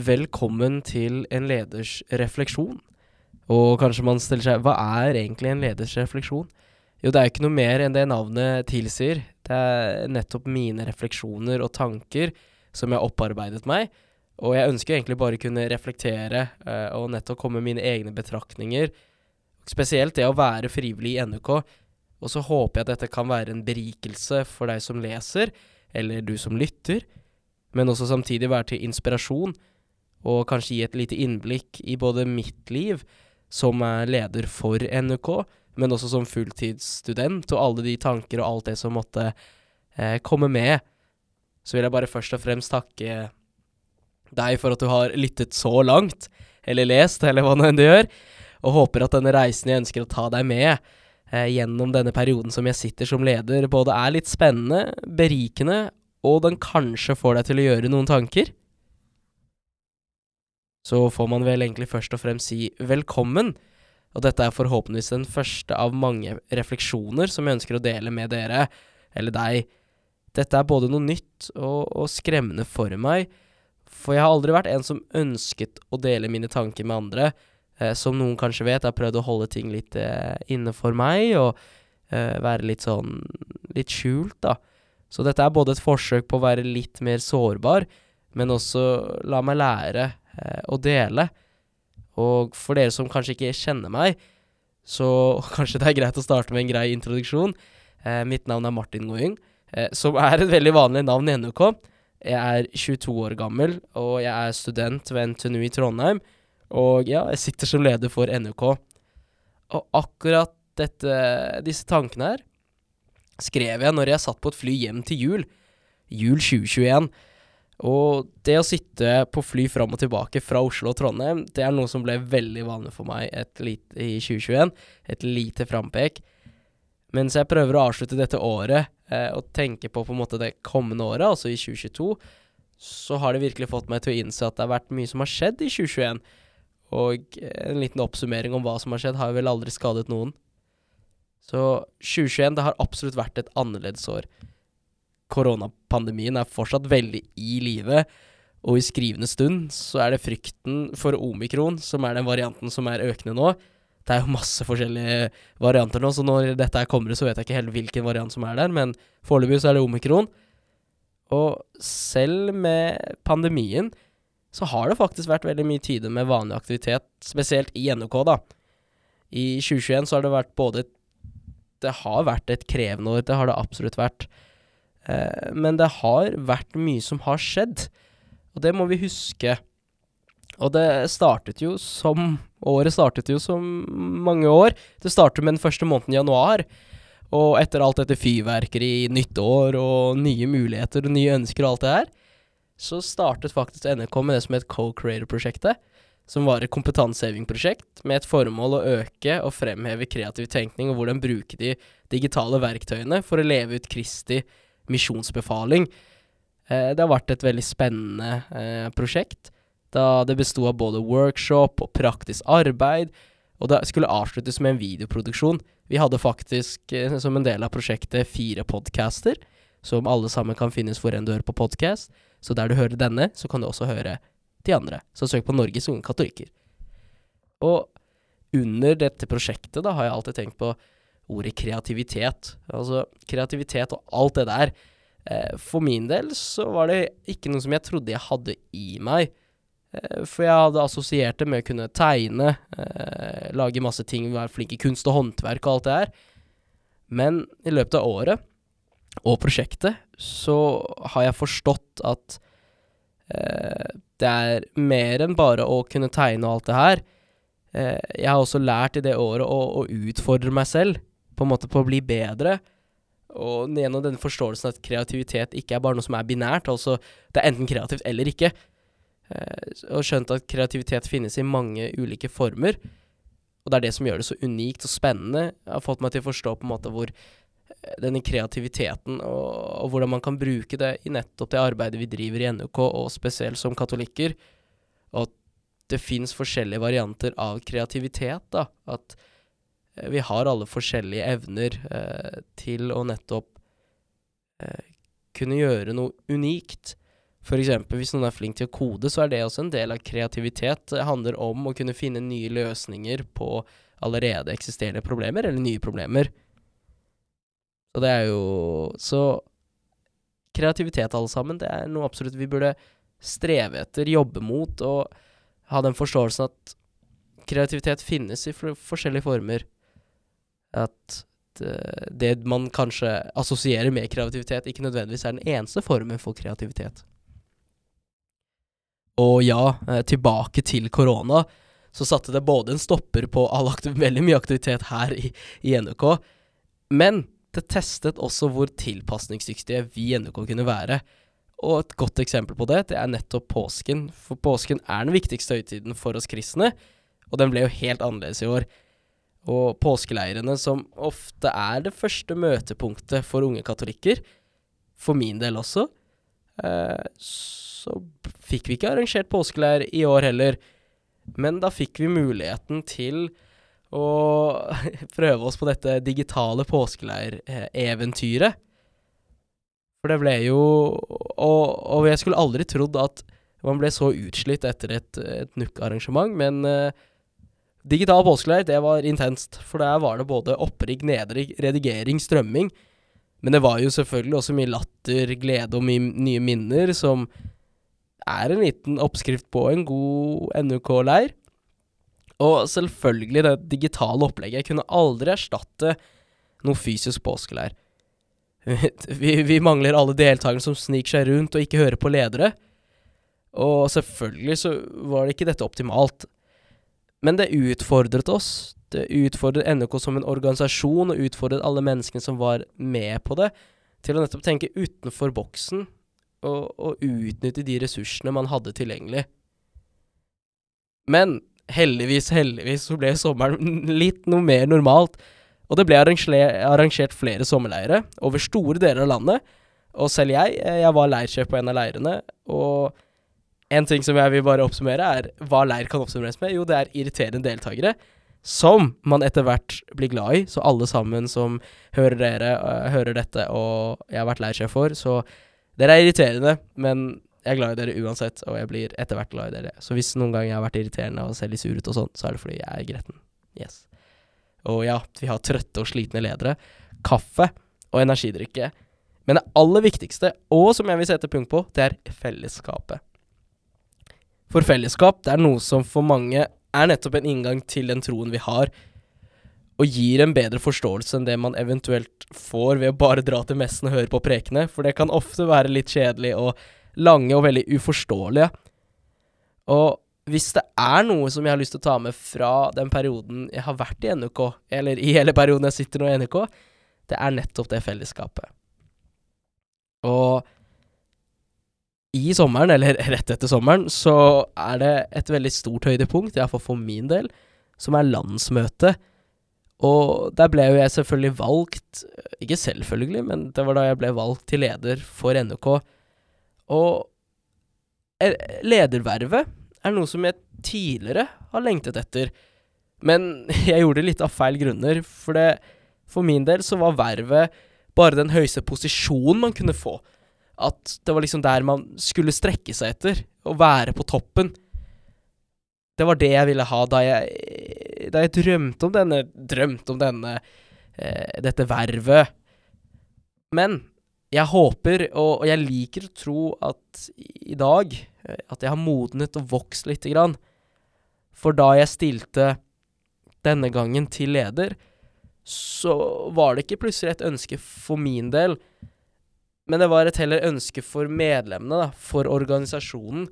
Velkommen til en leders refleksjon. Og kanskje man stiller seg Hva er egentlig en leders refleksjon? Jo, det er jo ikke noe mer enn det navnet tilsier. Det er nettopp mine refleksjoner og tanker som jeg har opparbeidet meg. Og jeg ønsker egentlig bare å kunne reflektere uh, og nettopp komme med mine egne betraktninger. Spesielt det å være frivillig i NUK. Og så håper jeg at dette kan være en berikelse for deg som leser, eller du som lytter. Men også samtidig være til inspirasjon, og kanskje gi et lite innblikk i både mitt liv som er leder for NUK, men også som fulltidsstudent, og alle de tanker og alt det som måtte eh, komme med. Så vil jeg bare først og fremst takke deg for at du har lyttet så langt, eller lest, eller hva nå enn du gjør, og håper at denne reisen jeg ønsker å ta deg med eh, gjennom denne perioden som jeg sitter som leder, både er litt spennende, berikende, og den kanskje får deg til å gjøre noen tanker. Så får man vel egentlig først og fremst si velkommen. Og dette er forhåpentligvis den første av mange refleksjoner som jeg ønsker å dele med dere, eller deg. Dette er både noe nytt og, og, skremmende for meg, for jeg har aldri vært en som ønsket å dele mine tanker med andre. Eh, som noen kanskje vet, jeg har prøvd å holde ting litt eh, inne for meg, og eh, være litt sånn litt skjult, da. Så dette er både et forsøk på å være litt mer sårbar, men også la meg lære å dele. Og for dere som kanskje ikke kjenner meg, så kanskje det er greit å starte med en grei introduksjon. Eh, mitt navn er Martin Ngoyung, eh, som er et veldig vanlig navn i NUK. Jeg er 22 år gammel, og jeg er student ved NTNU i Trondheim. Og ja, jeg sitter som leder for NUK. Og akkurat dette, disse tankene her skrev jeg når jeg satt på et fly hjem til jul. Jul 2021. Og det å sitte på fly fram og tilbake fra Oslo og Trondheim, det er noe som ble veldig vanlig for meg lite, i 2021. Et lite frampek. Mens jeg prøver å avslutte dette året eh, og tenke på på en måte det kommende året, altså i 2022, så har det virkelig fått meg til å innse at det har vært mye som har skjedd i 2021. Og en liten oppsummering om hva som har skjedd, har vel aldri skadet noen. Så 2021, det har absolutt vært et annerledes år koronapandemien er fortsatt veldig i live. Og i skrivende stund så er det frykten for omikron, som er den varianten som er økende nå. Det er jo masse forskjellige varianter nå, så når dette kommer, så vet jeg ikke helt hvilken variant som er der, men foreløpig så er det omikron. Og selv med pandemien så har det faktisk vært veldig mye tider med vanlig aktivitet, spesielt i NOK, da. I 2021 så har det vært både Det har vært et krevende år, det har det absolutt vært. Eh, men det har vært mye som har skjedd, og det må vi huske. Og det startet jo som Året startet jo som mange år. Det startet med den første måneden januar. Og etter alt dette fyrverkeri, nytt år og nye muligheter og nye ønsker og alt det her, så startet faktisk NRK med det som het Co-Creator-prosjektet. Som var et kompetansehevingprosjekt med et formål å øke og fremheve kreativ tenkning og hvordan bruke de digitale verktøyene for å leve ut Kristi misjonsbefaling. Eh, det har vært et veldig spennende eh, prosjekt, da det besto av både workshop og praktisk arbeid, og det skulle avsluttes med en videoproduksjon. Vi hadde faktisk eh, som en del av prosjektet fire podcaster, som alle sammen kan finnes hvor enn du hører på podkast. Så der du hører denne, så kan du også høre de andre. Så søk på Norges unge katolikker. Og under dette prosjektet da har jeg alltid tenkt på ordet kreativitet. Altså kreativitet og alt det der. Eh, for min del så var det ikke noe som jeg trodde jeg hadde i meg. Eh, for jeg hadde assosiert det med å kunne tegne, eh, lage masse ting, være flink i kunst og håndverk og alt det her. Men i løpet av året og prosjektet så har jeg forstått at det er mer enn bare å kunne tegne og alt det her. Jeg har også lært i det året å, å utfordre meg selv på en måte på å bli bedre. Og gjennom denne forståelsen at kreativitet ikke er bare noe som er binært, altså det er enten kreativt eller ikke. Eh, og skjønt at kreativitet finnes i mange ulike former. Og det er det som gjør det så unikt og spennende. Jeg har fått meg til å forstå på en måte hvor eh, denne kreativiteten og, og hvordan man kan bruke det i nettopp det arbeidet vi driver i NUK, og spesielt som katolikker. Og at det fins forskjellige varianter av kreativitet. da, At vi har alle forskjellige evner eh, til å nettopp eh, kunne gjøre noe unikt. Eksempel hvis noen er flink til å kode, så er det også en del av kreativitet. Det handler om å kunne finne nye løsninger på allerede eksisterende problemer, eller nye problemer. Så det er jo Så kreativitet, alle sammen, det er noe absolutt vi burde streve etter, jobbe mot, og ha den forståelsen at kreativitet finnes i forskjellige former. At det, man kanskje assosierer med kreativitet, ikke nødvendigvis er den eneste formen for kreativitet. Og ja, eh, tilbake til korona, så satte det både en stopper på veldig mye aktivitet her i, i NUK, men det testet også hvor tilpasningsdyktige vi i NUK kunne være. Og et godt eksempel på det, det er nettopp påsken. For påsken er den viktigste høytiden for oss kristne, og den ble jo helt annerledes i år. Og påskeleirene, som ofte er det første møtepunktet for unge katolikker, for min del også, eh, så fikk vi ikke arrangert påskeleir i år heller. Men da fikk vi muligheten til å prøve oss på dette digitale påskeleireventyret. For det ble jo og, og, jeg skulle aldri trodd at man ble så utslitt etter et, et NUK-arrangement, men uh, digital påskeleir, det var intenst. For der var det både opprigg, nedrigg, redigering, strømming. Men det var jo selvfølgelig også mye latter, glede og mye nye minner som er en liten oppskrift på en god NUK-leir. Og selvfølgelig det digitale opplegget. Jeg kunne aldri erstatte noe fysisk påskeleir. vi, vi, mangler alle deltakerne som sniker seg rundt og ikke hører på ledere. Og selvfølgelig så var det ikke dette optimalt. Men det utfordret oss. Det utfordret NRK som en organisasjon, og utfordret alle menneskene som var med på det, til å nettopp tenke utenfor boksen og, og utnytte de ressursene man hadde tilgjengelig. Men heldigvis, heldigvis så ble sommeren litt noe mer normalt. Og det ble arrangert flere sommerleirer over store deler av landet. Og selv jeg, eh, jeg var leirsjef på en av leirene. Og en ting som jeg vil bare oppsummere, er hva leir kan oppsummeres med. Jo, det er irriterende deltakere. Som man etter hvert blir glad i. Så alle sammen som hører dere, uh, hører dette, og jeg har vært leirsjef for, så dere er irriterende, men jeg er glad i dere uansett, og jeg blir etter hvert glad i dere. Så hvis noen gang jeg har vært irriterende og ser litt sur ut og sånn, så er det fordi jeg er gretten. Yes. Og ja, vi har trøtte og slitne ledere. Kaffe og energidrikke. Men det aller viktigste, og som jeg vil sette punkt på, det er fellesskapet. For fellesskap, det er noe som for mange er nettopp en inngang til den troen vi har, og gir en bedre forståelse enn det man eventuelt får ved å bare dra til messen og høre på prekene, for det kan ofte være litt kjedelig og lange og veldig uforståelige. Og hvis det er noe som jeg har lyst til å ta med fra den perioden jeg har vært i NUK, eller i hele perioden jeg sitter nå i NUK, det er nettopp det fellesskapet. Og i sommeren, eller rett etter sommeren, så er det et veldig stort høydepunkt, iallfall for min del, som er landsmøtet og der ble jo jeg selvfølgelig valgt, ikke selvfølgelig, men det var da jeg ble valgt til leder for NRK. Og ledervervet er noe som jeg tidligere har lengtet etter, men jeg gjorde det litt av feil grunner. For det, for min del så var vervet bare den høyeste posisjonen man kunne få. At det var liksom der man skulle strekke seg etter, å være på toppen. Det var det jeg ville ha da jeg, da jeg drømte om denne Drømte om denne eh, Dette vervet. Men jeg håper, og, og, jeg liker å tro at i dag eh, At jeg har modnet og vokst lite grann. For da jeg stilte denne gangen til leder, så var det ikke plutselig et ønske for min del, men det var et heller ønske for medlemmene, da, for organisasjonen.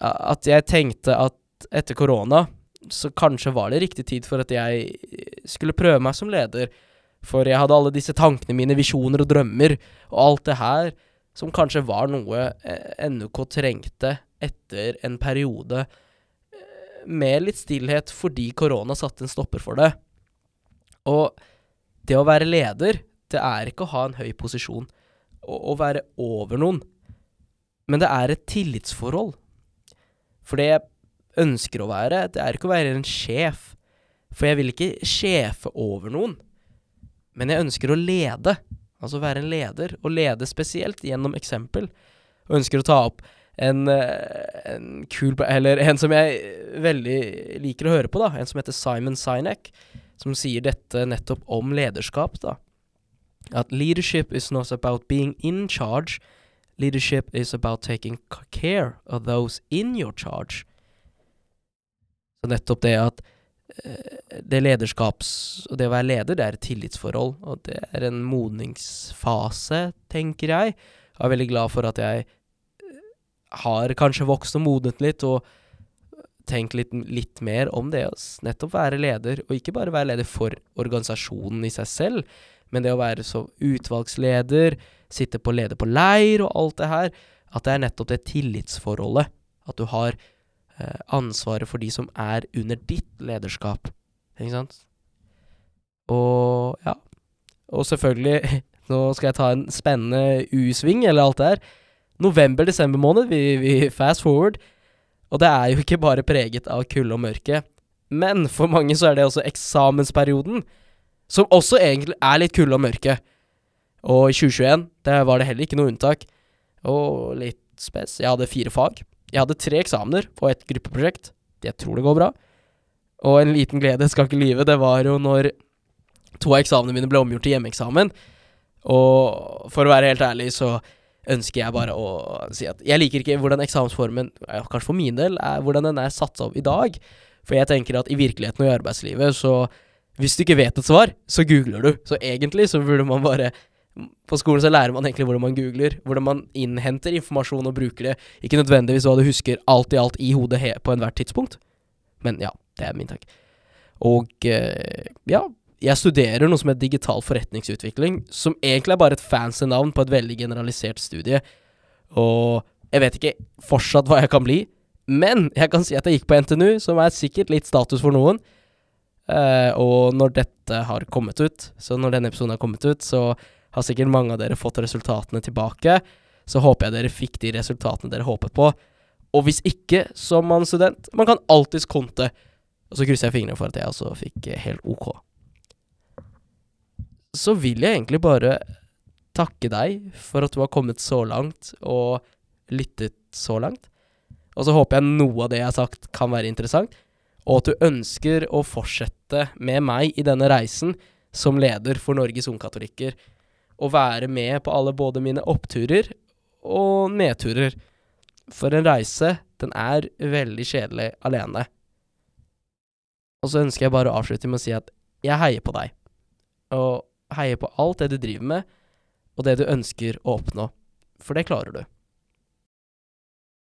At jeg tenkte at etter korona så kanskje var det riktig tid for at jeg skulle prøve meg som leder. For jeg hadde alle disse tankene mine, visjoner og drømmer, og alt det her som kanskje var noe eh, NUK trengte etter en periode eh, med litt stillhet fordi korona satte en stopper for det. Og det å være leder, det er ikke å ha en høy posisjon å være over noen, men det er et tillitsforhold. For det jeg ønsker å være, det er ikke å være en sjef. For jeg vil ikke sjefe over noen. Men jeg ønsker å lede. Altså være en leder, og lede spesielt gjennom eksempel. og ønsker å ta opp en, eh, en kul Eller en som jeg veldig liker å høre på, da. En som heter Simon Sinek, som sier dette nettopp om lederskap, da. At leadership is not about being in charge. Leadership is about taking care of those in your charge. Så nettopp det at eh, det lederskaps... Og det å være leder, det er et tillitsforhold. Og det er en modningsfase, tenker jeg. Jeg er veldig glad for at jeg har kanskje vokst og modnet litt, og tenkt litt, litt mer om det nettopp være leder, og ikke bare være leder for organisasjonen i seg selv, men det å være så utvalgsleder, sitte på leder på leir og alt det her, at det er nettopp det tillitsforholdet. At du har eh, ansvaret for de som er under ditt lederskap. Ikke sant? Og ja. Og selvfølgelig, nå skal jeg ta en spennende U-sving, eller alt det her november-desember måned, vi, vi, fast forward. Og det er jo ikke bare preget av kulde og mørke. Men for mange så er det også eksamensperioden, som også egentlig er litt kulde og mørke. Og i 2021, der var det heller ikke noe unntak. Og litt spes. Jeg hadde fire fag. Jeg hadde tre eksamener på et gruppeprosjekt. Jeg tror det går bra. Og en liten glede, skal ikke lyve, det var jo når to av eksamene mine ble omgjort til hjemmeeksamen. Og for å være helt ærlig, så ønsker jeg bare å si at jeg liker ikke hvordan eksamensformen, kanskje for min del, er hvordan den er satt opp i dag. For jeg tenker at i virkeligheten og i arbeidslivet, så Hvis du ikke vet et svar, så googler du. Så egentlig så burde man bare På skolen så lærer man egentlig hvordan man googler, hvordan man innhenter informasjon og bruker det. Ikke nødvendigvis hva du husker alt i alt i hodet på enhvert tidspunkt. Men ja, det er min takk. Og eh, ja, jeg studerer noe som heter digital forretningsutvikling, som egentlig er bare et fancy navn på et veldig generalisert studie. Og jeg vet ikke fortsatt hva jeg kan bli, men jeg kan si at jeg gikk på NTNU, som er sikkert litt status for noen. Uh, og når dette har kommet ut, så når denne episoden har kommet ut, så har sikkert mange av dere fått resultatene tilbake. Så håper jeg dere fikk de resultatene dere håpet på. Og hvis ikke, som man student, man kan alltids konte. Og så krysser jeg fingrene for at jeg også fikk helt OK så vil jeg egentlig bare takke deg for at du har kommet så langt og lyttet så langt. Og så håper jeg noe av det jeg har sagt, kan være interessant, og at du ønsker å fortsette med meg i denne reisen som leder for Norges ungkatolikker, og være med på alle både mine oppturer og nedturer. For en reise, den er veldig kjedelig alene. Og så ønsker jeg bare å avslutte med å si at jeg heier på deg. Og heier på alt det du driver med, og det du ønsker å oppnå. For det klarer du.